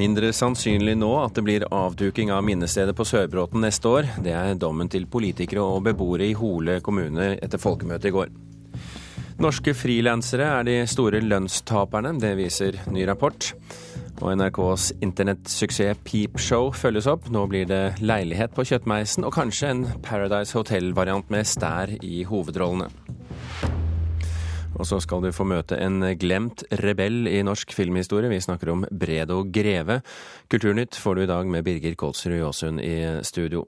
Mindre sannsynlig nå at det blir avduking av minnestedet på Sørbråten neste år. Det er dommen til politikere og beboere i Hole kommune etter folkemøtet i går. Norske frilansere er de store lønnstaperne, det viser ny rapport. Og NRKs internettsuksess Peepshow følges opp. Nå blir det leilighet på Kjøttmeisen og kanskje en Paradise Hotel-variant med stær i hovedrollene. Og så skal du få møte en glemt rebell i norsk filmhistorie. Vi snakker om Bredo Greve. Kulturnytt får du i dag med Birger Kolsrud Jåsund i studio.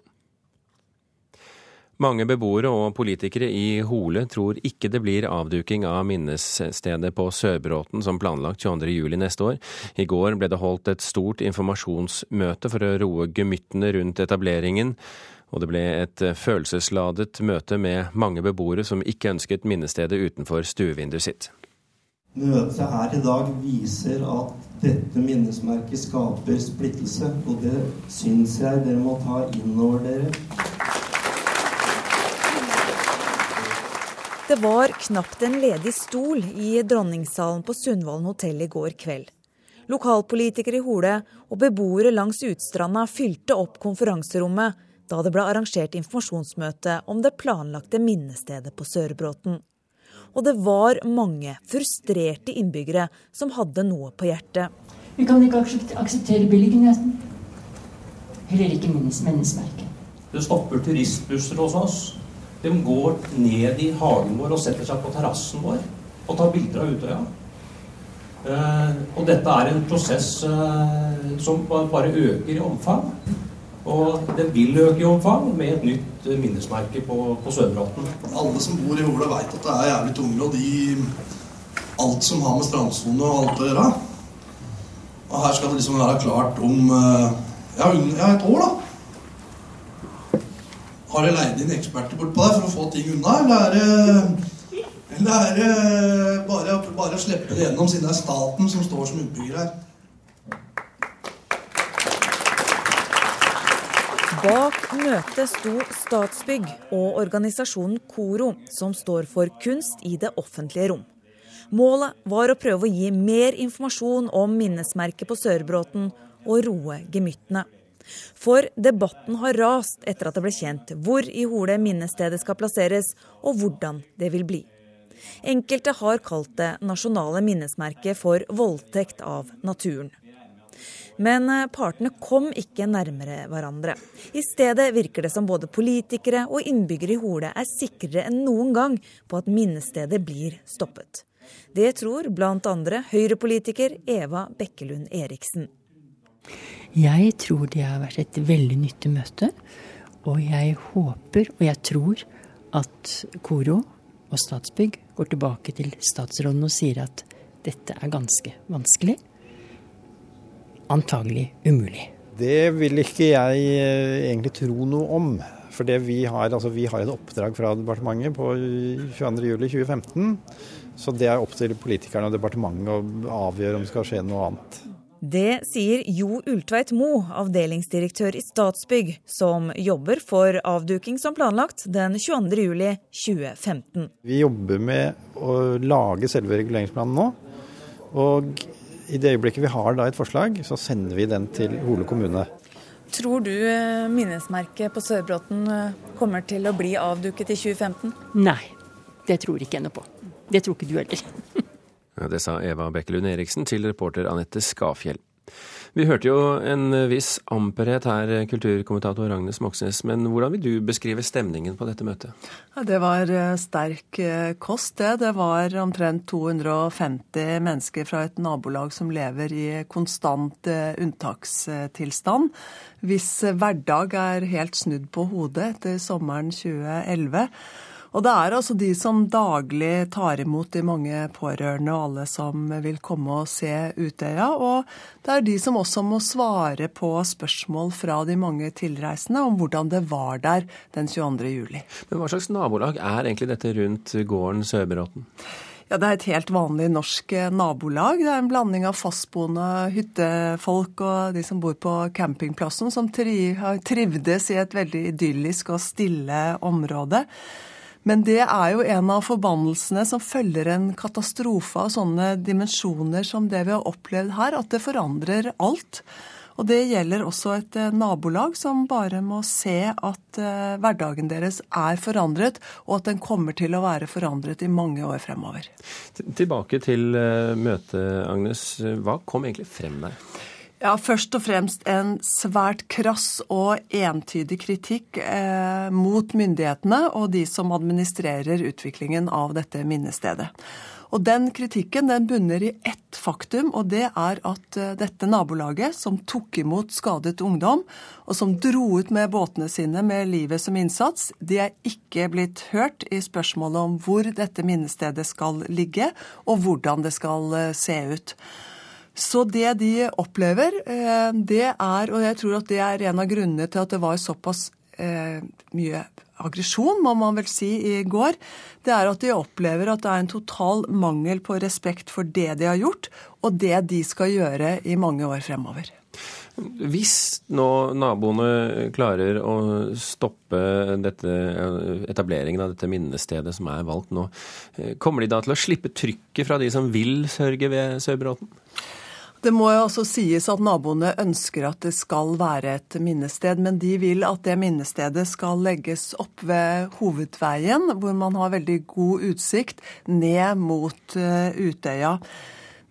Mange beboere og politikere i Hole tror ikke det blir avduking av minnesstedet på Sørbråten som planlagt 22.07 neste år. I går ble det holdt et stort informasjonsmøte for å roe gemyttene rundt etableringen. Og det ble et eh, følelsesladet møte med mange beboere som ikke ønsket minnestedet utenfor stuevinduet sitt. Møtet her i dag viser at dette minnesmerket skaper splittelse, og det syns jeg dere må ta inn over dere. Det var knapt en ledig stol i dronningsalen på Sundvolden hotell i går kveld. Lokalpolitikere i Hole og beboere langs Utstranda fylte opp konferanserommet da det ble arrangert informasjonsmøte om det planlagte minnestedet på Sørbråten. Og det var mange frustrerte innbyggere som hadde noe på hjertet. Vi kan ikke akseptere beliggenheten. Heller ikke minnesmerket. Det stopper turistbusser hos oss. De går ned i hagen vår og setter seg på terrassen vår og tar bilder av Utøya. Uh, og dette er en prosess uh, som bare øker i omfang. Og den vil øke i omfang med et nytt eh, minnesmerke på, på Sørbråten. Alle som bor i Hola, veit at det er jævlig tungrodd de alt som har med strandsone og alt å gjøre. Og her skal det liksom være klart om eh, ja, et år, da. Har dere leid inn eksperter bort på deg for å få ting unna, eller er eller er det bare, bare å slippe det gjennom siden det er staten som står som utbygger her? Bak møtet sto Statsbygg og organisasjonen KORO, som står for kunst i det offentlige rom. Målet var å prøve å gi mer informasjon om minnesmerket på Sørbråten og roe gemyttene. For debatten har rast etter at det ble kjent hvor i Hole minnestedet skal plasseres, og hvordan det vil bli. Enkelte har kalt det nasjonale minnesmerket for voldtekt av naturen. Men eh, partene kom ikke nærmere hverandre. I stedet virker det som både politikere og innbyggere i Hole er sikrere enn noen gang på at minnestedet blir stoppet. Det tror bl.a. Høyre-politiker Eva Bekkelund Eriksen. Jeg tror det har vært et veldig nyttig møte. Og jeg håper og jeg tror at Koro og Statsbygg går tilbake til statsråden og sier at dette er ganske vanskelig antagelig umulig. Det vil ikke jeg eh, egentlig tro noe om. For vi har, altså vi har et oppdrag fra departementet på 22.07.2015. Så det er opp til politikerne og departementet å avgjøre om det skal skje noe annet. Det sier Jo Ultveit Mo, avdelingsdirektør i Statsbygg, som jobber for avduking som planlagt den 22.07.2015. Vi jobber med å lage selve reguleringsplanen nå. Og i det øyeblikket vi har da et forslag, så sender vi den til Hole kommune. Tror du eh, minnesmerket på Sørbråten eh, kommer til å bli avduket i 2015? Nei, det tror ikke jeg noe på. Det tror ikke du heller. det sa Eva Bekkelund Eriksen til reporter Anette Skafjell. Vi hørte jo en viss amperhet her, kulturkommentator Agnes Moxnes. Men hvordan vil du beskrive stemningen på dette møtet? Ja, det var eh, sterk eh, kost, det. Det var omtrent 250 mennesker fra et nabolag som lever i konstant eh, unntakstilstand. Hvis hverdag er helt snudd på hodet etter sommeren 2011. Og det er altså de som daglig tar imot de mange pårørende og alle som vil komme og se Utøya. Og det er de som også må svare på spørsmål fra de mange tilreisende om hvordan det var der den 22. juli. Men hva slags nabolag er egentlig dette rundt gården Sørbråten? Ja, Det er et helt vanlig norsk nabolag. Det er en blanding av fastboende hyttefolk og de som bor på campingplassen, som trivdes i et veldig idyllisk og stille område. Men det er jo en av forbannelsene som følger en katastrofe av sånne dimensjoner som det vi har opplevd her, at det forandrer alt. Og det gjelder også et eh, nabolag som bare må se at uh, hverdagen deres er forandret, og at den kommer til å være forandret i mange år fremover. Tilbake til uh, møtet, Agnes. Hva kom egentlig frem der? Ja, Først og fremst en svært krass og entydig kritikk eh, mot myndighetene og de som administrerer utviklingen av dette minnestedet. Og Den kritikken den bunner i ett faktum, og det er at eh, dette nabolaget, som tok imot skadet ungdom, og som dro ut med båtene sine med livet som innsats, de er ikke blitt hørt i spørsmålet om hvor dette minnestedet skal ligge, og hvordan det skal eh, se ut. Så det de opplever, eh, det er, og jeg tror at det er en av grunnene til at det var såpass mye aggresjon, må man vel si, i går, det er at de opplever at det er en total mangel på respekt for det de har gjort, og det de skal gjøre i mange år fremover. Hvis nå naboene klarer å stoppe dette, etableringen av dette minnestedet som er valgt nå, kommer de da til å slippe trykket fra de som vil sørge ved Sørbråten? Det må jo også sies at naboene ønsker at det skal være et minnested, men de vil at det minnestedet skal legges opp ved hovedveien, hvor man har veldig god utsikt ned mot eh, Utøya.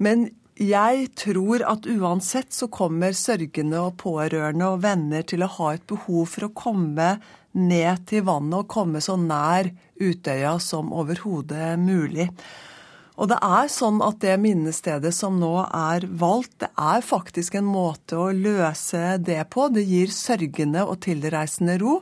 Men jeg tror at uansett så kommer sørgende og pårørende og venner til å ha et behov for å komme ned til vannet og komme så nær Utøya som overhodet mulig. Og det er sånn at det minnestedet som nå er valgt, det er faktisk en måte å løse det på. Det gir sørgende og tilreisende ro.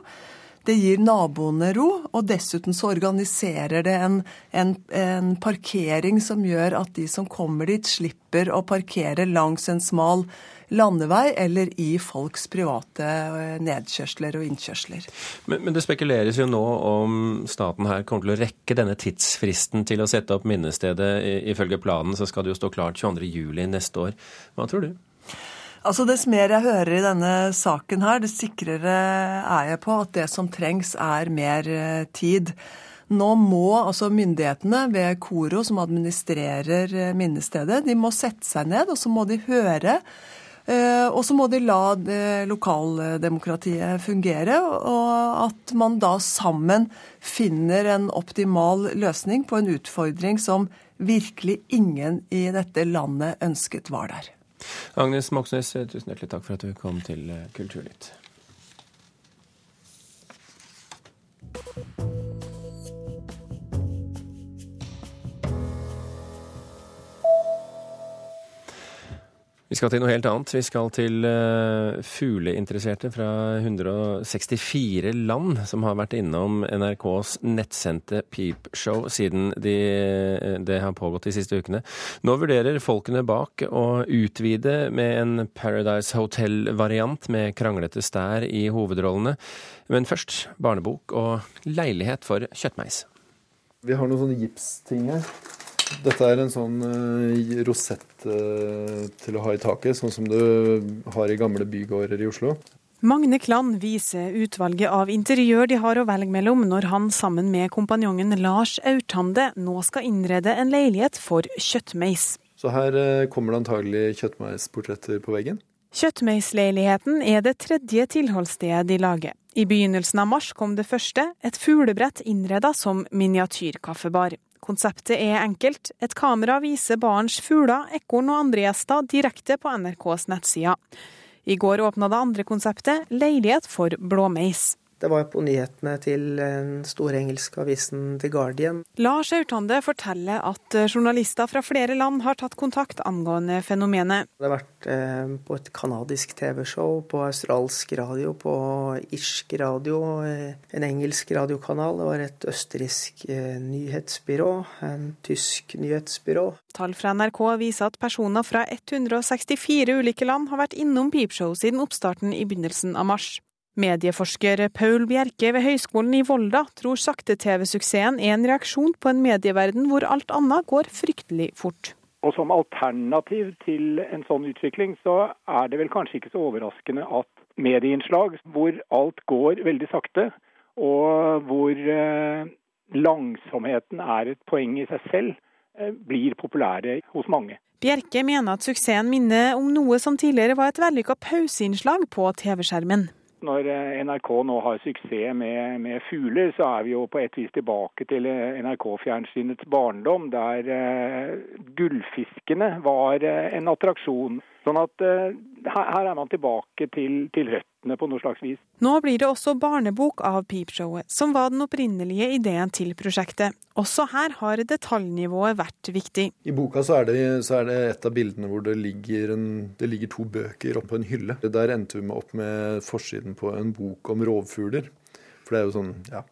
Det gir naboene ro, og dessuten så organiserer det en, en, en, parkering som gjør at de som kommer dit, slipper å parkere langs en smal landevei eller i folks private eh, nedkjørsler og innkjørsler. Men, men, det spekuleres jo nå om staten her kommer til å rekke denne tidsfristen til å sette opp minnestedet. Ifølge planen så skal det jo stå klart 22.07 neste år. Hva tror du? Altså Dess mer jeg hører i denne saken her, dess sikrere er jeg på at det som trengs, er mer eh, tid. Nå må altså myndighetene ved Koro, som administrerer eh, minnestedet, de må sette seg ned og så må de høre Eh, og så må de la lokaldemokratiet fungere, og at man da sammen finner en optimal løsning på en utfordring som virkelig ingen i dette landet ønsket var der. Agnes Moxnes, tusen hjertelig takk for at du kom til Kulturnytt. Vi skal til noe helt annet. Vi skal til uh, fugleinteresserte fra 164 land som har vært innom NRKs nettsendte Peepshow siden de, det har pågått de siste ukene. Nå vurderer folkene bak å utvide med en Paradise Hotel-variant med kranglete stær i hovedrollene. Men først barnebok og leilighet for kjøttmeis. Vi har noen sånne gipsting her. Dette er en sånn uh, rosett uh, til å ha i taket, sånn som du har i gamle bygårder i Oslo. Magne Klann viser utvalget av interiør de har å velge mellom når han sammen med kompanjongen Lars Aurtande nå skal innrede en leilighet for kjøttmeis. Så her uh, kommer det antagelig kjøttmeisportretter på veggen? Kjøttmeisleiligheten er det tredje tilholdsstedet de lager. I begynnelsen av mars kom det første, et fuglebrett innreda som miniatyrkaffebar. Konseptet er enkelt. Et kamera viser barns fugler, ekorn og andre gjester direkte på NRKs nettsider. I går åpna det andre konseptet, Leilighet for blåmeis. Det var på nyhetene til den store engelske avisen The Guardian. Lars Aurtande forteller at journalister fra flere land har tatt kontakt angående fenomenet. Det har vært eh, på et canadisk TV-show, på australsk radio, på irsk radio, eh, en engelsk radiokanal. Det var et østerriksk eh, nyhetsbyrå, en tysk nyhetsbyrå. Tall fra NRK viser at personer fra 164 ulike land har vært innom Peepshow siden oppstarten i begynnelsen av mars. Medieforsker Paul Bjerke ved Høgskolen i Volda tror sakte-TV-suksessen er en reaksjon på en medieverden hvor alt annet går fryktelig fort. Og Som alternativ til en sånn utvikling, så er det vel kanskje ikke så overraskende at medieinnslag hvor alt går veldig sakte, og hvor eh, langsomheten er et poeng i seg selv, eh, blir populære hos mange. Bjerke mener at suksessen minner om noe som tidligere var et vellykka pauseinnslag på TV-skjermen. Når eh, NRK nå har suksess med, med, fugler, så er vi jo på et vis tilbake til eh, NRK-fjernsynets barndom, der uh, gullfiskene var uh, en attraksjon. Sånn at uh, her er man tilbake til, til, røttene på noe slags vis. Nå blir det også barnebok av Peepshowet, som var den opprinnelige ideen til prosjektet. Også her har detaljnivået vært viktig. I boka så er, det, så er det et av bildene hvor det ligger, en, det ligger to bøker oppå en hylle. Der endte vi opp med forsiden på en bok om rovfugler. For det er jo sånn, ja,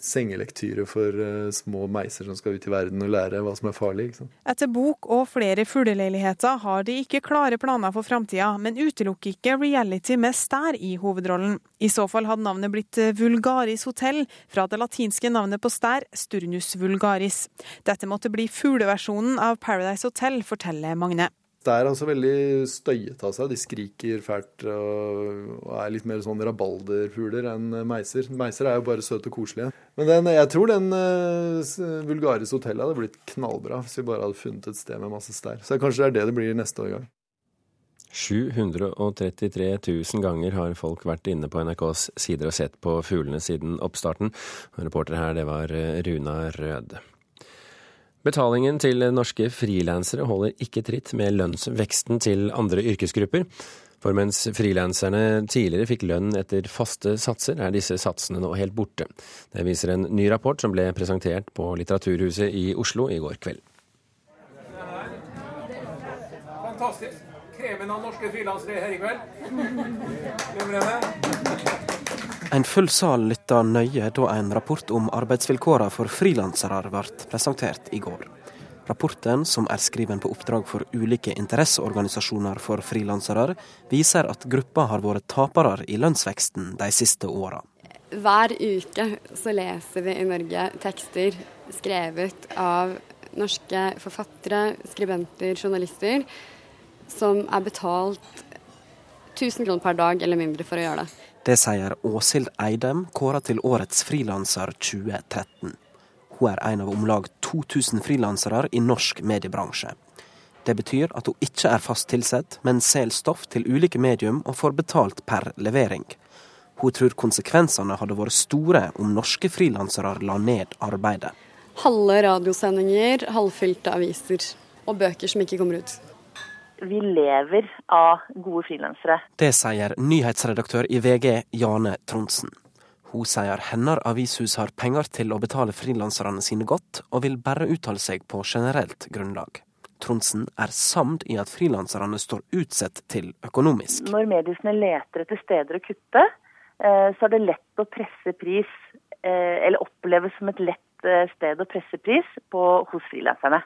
sengelektyre for eh, små meiser som skal ut i verden og lære hva som er farlig. Etter bok og flere fugleleiligheter har de ikke klare planer for framtida, men utelukker ikke reality med stær i hovedrollen. I så fall hadde navnet blitt eh, Vulgaris hotell, fra det latinske navnet på stær, Sturnus vulgaris. Dette måtte bli fugleversjonen av Paradise Hotel, forteller Magne. Det er altså veldig støyete av seg. De skriker fælt og er litt mer sånn rabalderfugler enn meiser. Meiser er jo bare søte og koselige. Men den, jeg tror den uh, Vulgaris hotell hadde blitt knallbra hvis vi bare hadde funnet et sted med masse stær. Så kanskje det er det det blir neste år gang. 733 000 ganger har folk vært inne på NRKs sider og sett på fuglene siden oppstarten. Reporter her, det var eh, Runa Rød. Betalingen til norske frilansere holder ikke tritt med lønnsveksten til andre yrkesgrupper. For mens frilanserne tidligere fikk lønn etter faste satser, er disse satsene nå helt borte. Det viser en ny rapport som ble presentert på Litteraturhuset i Oslo i går kveld. Fantastisk. Kremen av norske frilansere her i kveld. En full sal lytta nøye da en rapport om arbeidsvilkårene for frilansere ble presentert i går. Rapporten, som er skriven på oppdrag for ulike interesseorganisasjoner for frilansere, viser at gruppa har vært tapere i lønnsveksten de siste åra. Hver uke så leser vi i Norge tekster skrevet av norske forfattere, skribenter, journalister, som er betalt 1000 kroner per dag eller mindre for å gjøre det. Det sier Åshild Eidem, kåra til årets frilanser 2013. Hun er en av om lag 2000 frilansere i norsk mediebransje. Det betyr at hun ikke er fast tilsatt, men selger stoff til ulike medium og får betalt per levering. Hun tror konsekvensene hadde vært store om norske frilansere la ned arbeidet. Halve radiosendinger, halvfylte aviser og bøker som ikke kommer ut vi lever av gode frilansere. Det sier nyhetsredaktør i VG, Jane Trondsen. Hun sier hennes avishus har penger til å betale frilanserne sine godt, og vil bare uttale seg på generelt grunnlag. Trondsen er samd i at frilanserne står utsatt til økonomisk. Når mediehusene leter etter steder å kutte, eh, så er det lett å presse pris, eh, eller oppleves som et lett eh, sted å presse pris på hos frilanserne.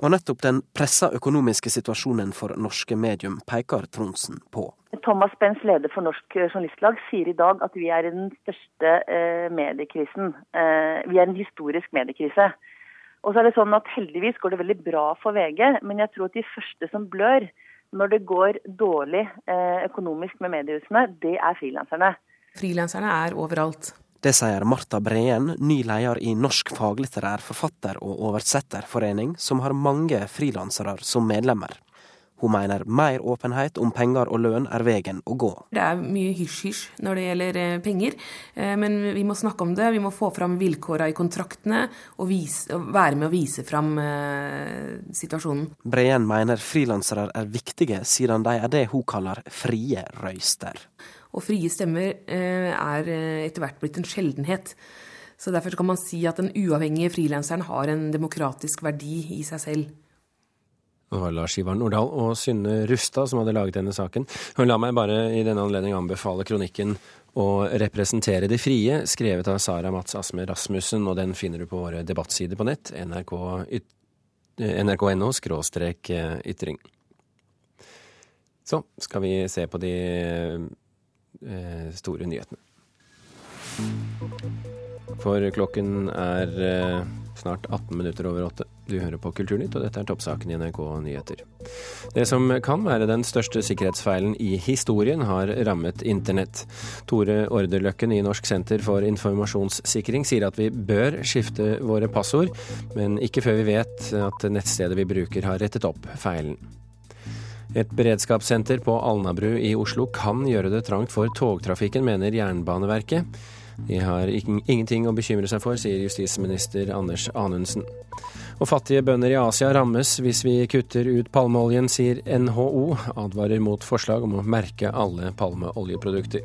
Og nettopp den pressa økonomiske situasjonen for norske medium peker Tronsen på. Thomas Benz, leder for Norsk Journalistlag, sier i dag at vi er i den største eh, mediekrisen. Eh, vi er en historisk mediekrise. Og så er det sånn at Heldigvis går det veldig bra for VG, men jeg tror at de første som blør når det går dårlig eh, økonomisk med mediehusene, det er frilanserne. Frilanserne er overalt. Det sier Marta Breen, ny leder i Norsk faglitterær forfatter- og oversetterforening, som har mange frilansere som medlemmer. Hun mener mer åpenhet om penger og lønn er veien å gå. Det er mye hysj-hysj når det gjelder eh, penger, eh, men vi må snakke om det. Vi må få fram vilkårene i kontraktene og, vise, og, være med å vise fram eh, situasjonen. Breen mener frilansere er viktige, siden de er det hun kaller frie røyster. Og frie stemmer eh, er eh, etter hvert blitt en sjeldenhet. Så derfor kan man si at den uavhengige frilanseren har en demokratisk verdi i seg selv. Det var Lars Ivar Nordahl og Synne Rustad som hadde laget denne saken. Og la meg bare i denne anledning anbefale kronikken å representere de frie, skrevet av Sara Mats Asme Rasmussen, og den finner du på våre debattsider på nett, nrk.no NRK ytring. Så skal vi se på de Eh, store nyhetene. For klokken er eh, snart 18 minutter over åtte. Du hører på Kulturnytt, og dette er toppsaken i NRK Nyheter. Det som kan være den største sikkerhetsfeilen i historien, har rammet internett. Tore Orderløkken i Norsk senter for informasjonssikring sier at vi bør skifte våre passord, men ikke før vi vet at nettstedet vi bruker har rettet opp feilen. Et beredskapssenter på Alnabru i Oslo kan gjøre det trangt for togtrafikken, mener Jernbaneverket. De har ingenting å bekymre seg for, sier justisminister Anders Anundsen. Og fattige bønder i Asia rammes hvis vi kutter ut palmeoljen, sier NHO. Advarer mot forslag om å merke alle palmeoljeprodukter.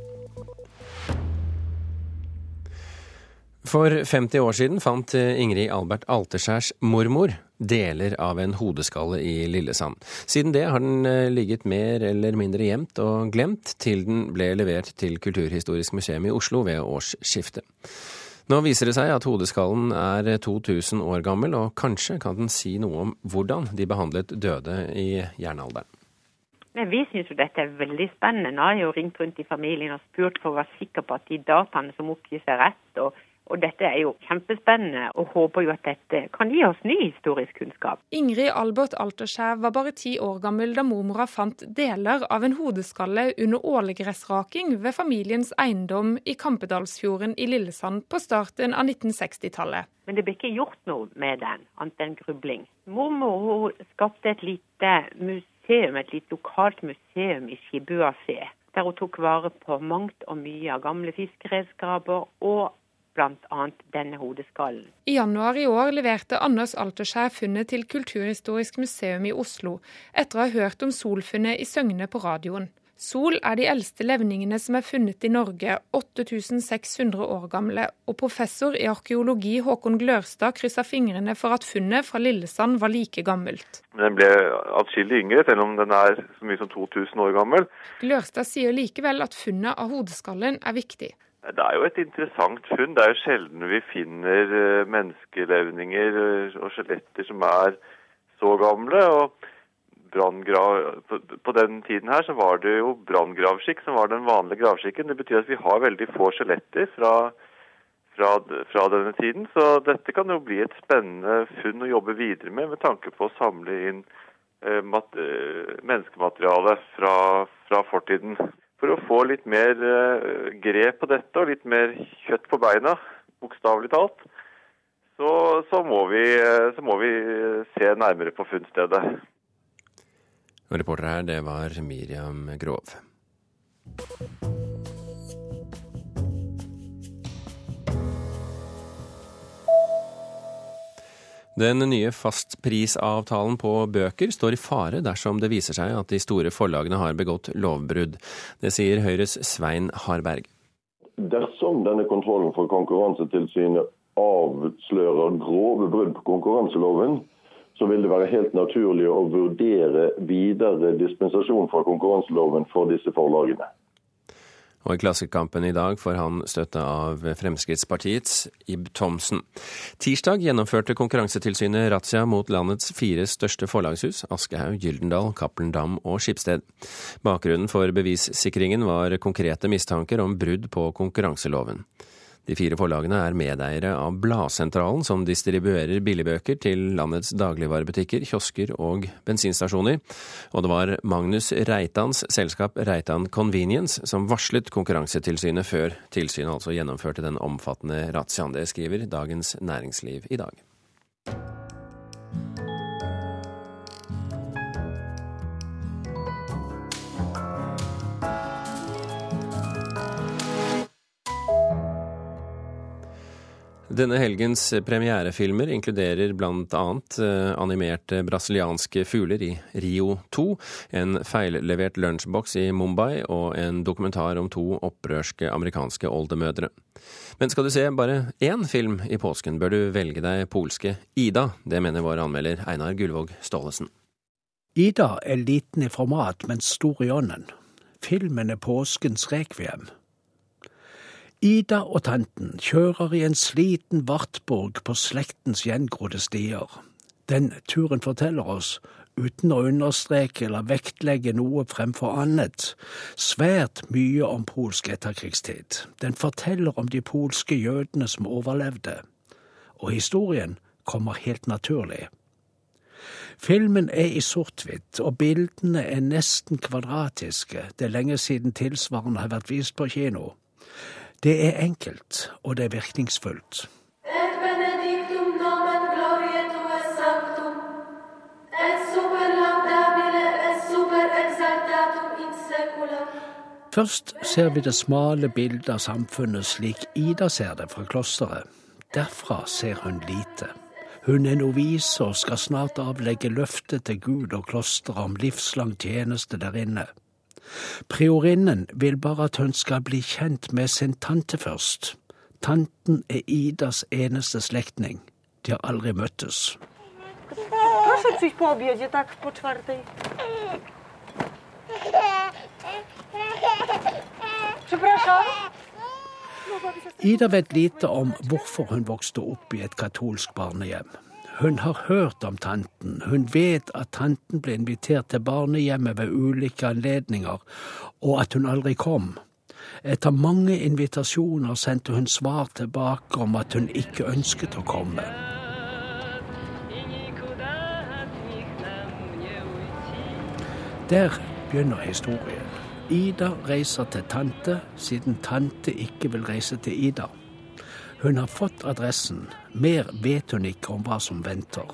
For 50 år siden fant Ingrid Albert Alterskjærs mormor deler av en hodeskalle i Lillesand. Siden det har den eh, ligget mer eller mindre gjemt og glemt til den ble levert til Kulturhistorisk museum i Oslo ved årsskiftet. Nå viser det seg at hodeskallen er 2000 år gammel, og kanskje kan den si noe om hvordan de behandlet døde i jernalderen. Vi syns dette er veldig spennende. Nå har jeg jo ringt rundt i familien og spurt for å være sikker på at de dataene som oppgis er rett. og og dette er jo kjempespennende, og håper jo at dette kan gi oss ny historisk kunnskap. Ingrid Albert Alterskjær var bare ti år gammel da mormora fant deler av en hodeskalle under ålegressraking ved familiens eiendom i Kampedalsfjorden i Lillesand på starten av 1960-tallet. Men det ble ikke gjort noe med den, annet enn grubling. Mormor skapte et lite museum, et litt lokalt museum i Skibua fe, der hun tok vare på mangt og mye av gamle fiskeredskaper og bl.a. denne hodeskallen. I januar i år leverte Anders Alterskjær funnet til Kulturhistorisk museum i Oslo, etter å ha hørt om solfunnet i Søgne på radioen. Sol er de eldste levningene som er funnet i Norge, 8600 år gamle, og professor i arkeologi Håkon Glørstad kryssa fingrene for at funnet fra Lillesand var like gammelt. Den ble atskillig yngre, selv om den er så mye som 2000 år gammel. Glørstad sier likevel at funnet av hodeskallen er viktig. Det er jo et interessant funn. Det er jo sjelden vi finner eh, menneskelevninger eh, og skjeletter som er så gamle. og på, den tiden her så var det jo branngravskikk som var den vanlige gravskikken. Det betyr at vi har veldig få skjeletter fra, fra, fra, denne tiden. Så dette kan jo bli et spennende funn å jobbe videre med, med tanke på å samle inn eh, mat, eh, menneskemateriale fra, fra fortiden for å få litt mer uh, grep på dette og litt mer kjøtt på beina, bokstavelig talt, så, så, må vi, eh, så, må vi, se nærmere på funnstedet. Reporter her, det var Miriam Grov. Den nye fastprisavtalen på bøker står i fare dersom det viser seg at de store forlagene har begått lovbrudd. Det sier Høyres Svein Harberg. Dersom denne kontrollen fra Konkurransetilsynet avslører grove brudd på konkurranseloven, så vil det være helt naturlig å vurdere videre dispensasjon fra konkurranseloven for disse forlagene. Og i Klassekampen i dag får han støtte av Fremskrittspartiets Ib Thomsen. Tirsdag gjennomførte Konkurransetilsynet razzia mot landets fire største forlagshus, Aschehoug, Gyldendal, Cappelen Dam og Skipsted. Bakgrunnen for bevissikringen var konkrete mistanker om brudd på konkurranseloven. De fire forlagene er medeiere av Bladsentralen, som distribuerer billigbøker til landets dagligvarebutikker, kiosker og bensinstasjoner. Og det var Magnus Reitans selskap Reitan Convenience som varslet Konkurransetilsynet før tilsynet altså gjennomførte den omfattende razziaen. Det skriver Dagens Næringsliv i dag. Denne helgens premierefilmer inkluderer bl.a. Eh, animerte brasilianske fugler i Rio 2, en feillevert lunsjboks i Mumbai og en dokumentar om to opprørske amerikanske oldemødre. Men skal du se bare én film i påsken, bør du velge deg polske Ida. Det mener vår anmelder Einar Gullvåg Staalesen. Ida er liten i format, men stor i ånden. Filmen er påskens rekviem. Ida og tanten kjører i en sliten Vartborg på slektens gjengrodde stier. Den turen forteller oss, uten å understreke eller vektlegge noe fremfor annet, svært mye om polsk etterkrigstid. Den forteller om de polske jødene som overlevde. Og historien kommer helt naturlig. Filmen er i sort-hvitt, og bildene er nesten kvadratiske. Det er lenge siden tilsvarende har vært vist på kino. Det er enkelt, og det er virkningsfullt. Først ser vi det smale bildet av samfunnet slik Ida ser det fra klosteret. Derfra ser hun lite. Hun er novise og skal snart avlegge løftet til Gud og klosteret om livslang tjeneste der inne. Priorinnen vil bare at hun skal bli kjent med sin tante først. Tanten er Idas eneste slektning. De har aldri møttes. Proszę przyjść po obiedzie, tak po czwartej. Przepraszam. Ida vet lite om hvorfor hun vokste opp i et katolsk barnehjem. Hun har hørt om tanten, hun vet at tanten ble invitert til barnehjemmet ved ulike anledninger, og at hun aldri kom. Etter mange invitasjoner sendte hun svar tilbake om at hun ikke ønsket å komme. Der begynner historien. Ida reiser til tante, siden tante ikke vil reise til Ida. Hun har fått adressen, mer vet hun ikke om hva som venter.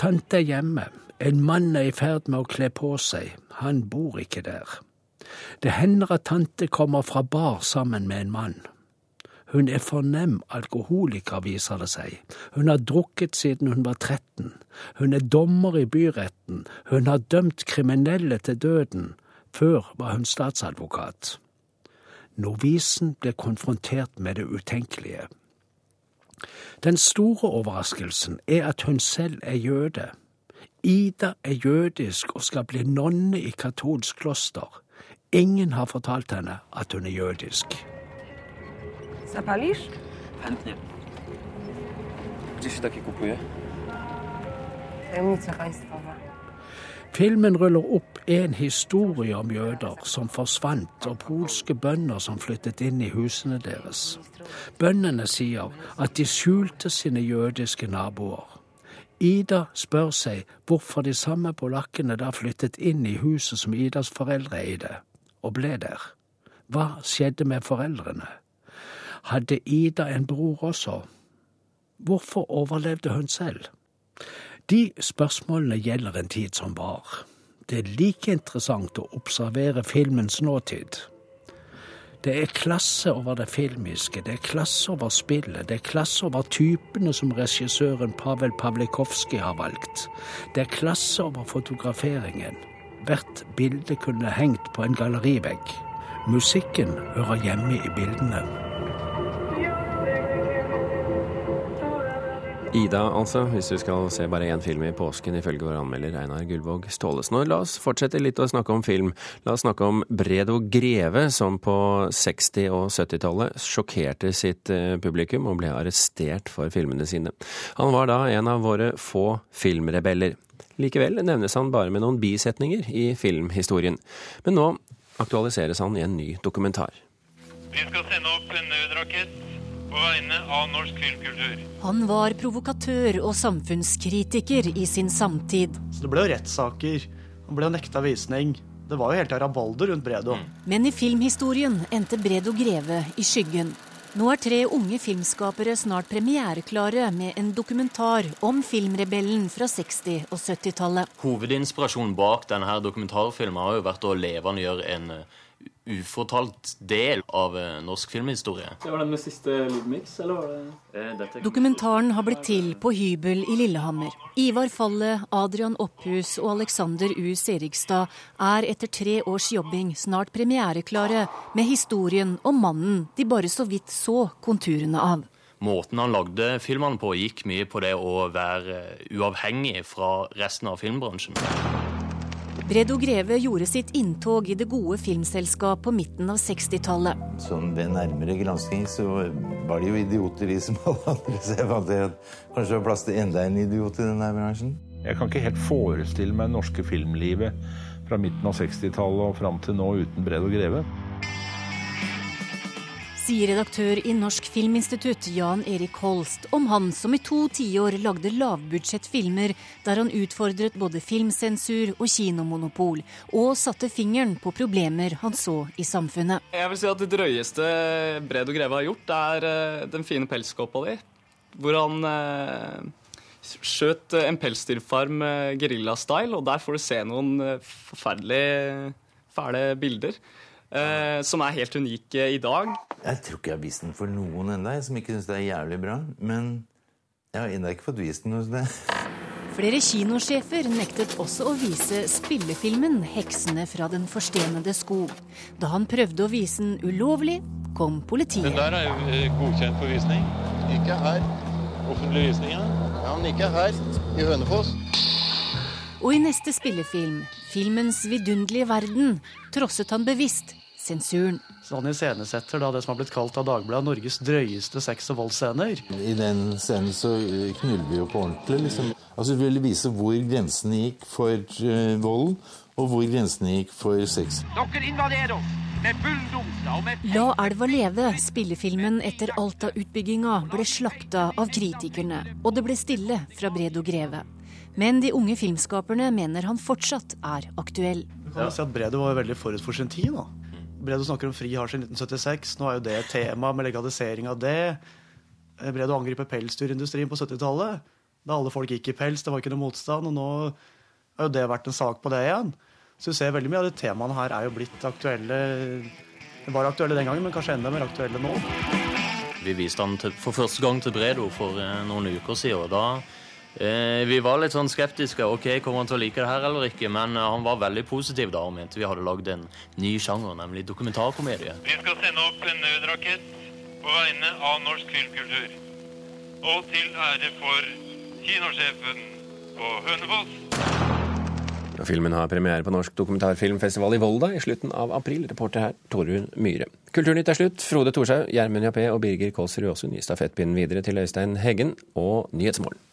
Tante er hjemme, en mann er i ferd med å kle på seg, han bor ikke der. Det hender at tante kommer fra bar sammen med en mann. Hun er fornem alkoholiker, viser det seg. Hun har drukket siden hun var 13. Hun er dommer i byretten. Hun har dømt kriminelle til døden. Før var hun statsadvokat. Novisen ble konfrontert med det utenkelige. Den store overraskelsen er at hun selv er jøde. Ida er jødisk og skal bli nonne i katolsk kloster. Ingen har fortalt henne at hun er jødisk. Chętnie. Gdzie się takie kupuje? Tajemnica państwowa. Filmen ruller opp en historie om jøder som forsvant, og polske bønder som flyttet inn i husene deres. Bøndene sier at de skjulte sine jødiske naboer. Ida spør seg hvorfor de samme polakkene da flyttet inn i huset som Idas foreldre eide, og ble der. Hva skjedde med foreldrene? Hadde Ida en bror også? Hvorfor overlevde hun selv? De spørsmålene gjelder en tid som var. Det er like interessant å observere filmens nåtid. Det er klasse over det filmiske, det er klasse over spillet, det er klasse over typene som regissøren Pavel Pavlikovskij har valgt. Det er klasse over fotograferingen. Hvert bilde kunne hengt på en gallerivegg. Musikken hører hjemme i bildene. Ida, altså, hvis du skal se bare én film i påsken, ifølge vår anmelder Einar Gullvåg Staalesen. Og la oss fortsette litt å snakke om film. La oss snakke om Bredo Greve, som på 60- og 70-tallet sjokkerte sitt eh, publikum og ble arrestert for filmene sine. Han var da en av våre få filmrebeller. Likevel nevnes han bare med noen bisetninger i filmhistorien. Men nå aktualiseres han i en ny dokumentar. Vi skal sende opp en nødrakett på vegne av norsk filmkultur. Han var provokatør og samfunnskritiker i sin samtid. Så det ble jo rettssaker. Han ble jo nekta visning. Det var jo helt rabalder rundt Bredo. Men i filmhistorien endte Bredo Greve i skyggen. Nå er tre unge filmskapere snart premiereklare med en dokumentar om filmrebellen fra 60- og 70-tallet. Hovedinspirasjonen bak denne dokumentarfilmen har jo vært å levendegjøre en uh, ufortalt del av uh, norsk filmhistorie. Det var den med siste lydmix, eller var det Eh, Dokumentaren har blitt til på hybel i Lillehammer. Ivar Falle, Adrian Opphus og Alexander U. Serigstad er etter tre års jobbing snart premiereklare med historien om mannen de bare så vidt så konturene av. Måten han lagde filmene på, gikk mye på det å være uavhengig fra resten av filmbransjen. Bredo Greve gjorde sitt inntog i det gode filmselskap på midten av 60-tallet. Sånn ved nærmere gransking så var de jo idioter, de som alle andre. Så jeg fant at kanskje det var plass til enda en idiot i denne bransjen. Jeg kan ikke helt forestille meg norske filmlivet fra midten av 60-tallet og fram til nå uten Bredo Greve. Sier redaktør i Norsk Filminstitutt Jan Erik Holst om han som i to tiår lagde lavbudsjettfilmer der han utfordret både filmsensur og kinomonopol, og satte fingeren på problemer han så i samfunnet. Jeg vil si at Det drøyeste Bredo Greve har gjort, er eh, Den fine pelskåpa di, hvor han eh, skjøt en pelsdyrfarm gerilja-style, og der får du se noen forferdelig fæle bilder. Eh, som er helt unike i dag. Jeg tror ikke jeg har vist den for noen ennå, som ikke syns det er jævlig bra. Men jeg har ennå ikke fått vist den hos deg. Flere kinosjefer nektet også å vise spillefilmen 'Heksene fra den forstenede skog'. Da han prøvde å vise den ulovlig, kom politiet. Den der er jo eh, godkjent for visning. Ikke her. Offentlig visning, ja. Ja, men ikke her. I Hønefoss. Og i neste spillefilm, filmens vidunderlige verden, trosset han bevisst sensuren. Så han iscenesetter da det som har blitt kalt av Dagbladet Norges drøyeste sex- og voldsscener. I den scenen så knuller vi jo på ordentlig. liksom. Altså Vi ville vise hvor grensene gikk for uh, volden, og hvor grensene gikk for sex. Dere invaderer oss La elva leve, spillefilmen etter Alta-utbygginga, ble slakta av kritikerne, og det ble stille fra Bredo Greve. Men de unge filmskaperne mener han fortsatt er aktuell. Du kan si at Bredo var veldig forut for sin tid. da. Bredo snakker om fri hasj i 1976. Nå er jo det et tema med legalisering av det. Bredo angriper pelsdyrindustrien på 70-tallet. Da alle folk gikk i pels, det var ikke noe motstand. Og nå har jo det vært en sak på det igjen. Så du ser veldig mye av de temaene her er jo blitt aktuelle Det var aktuelle den gangen, men kanskje enda mer aktuelle nå. Vi viste han til, for første gang til Bredo for eh, noen uker siden. og da Eh, vi var litt sånn skeptiske. ok, Kommer han til å like det her eller ikke? Men eh, han var veldig positiv da og mente vi hadde lagd en ny sjanger, nemlig dokumentarkomedie. Vi skal sende opp en nødrakett på vegne av norsk filmkultur. Og til ære for kinosjefen på Hønefoss. Filmen har premiere på Norsk dokumentarfilmfestival i Volda i slutten av april. Reporter her, Torunn Myhre. Kulturnytt er slutt. Frode Thorshaug, Gjermund Jappé og Birger Kålsrud Aasund gir stafettpinnen videre til Øystein Heggen og Nyhetsmorgen.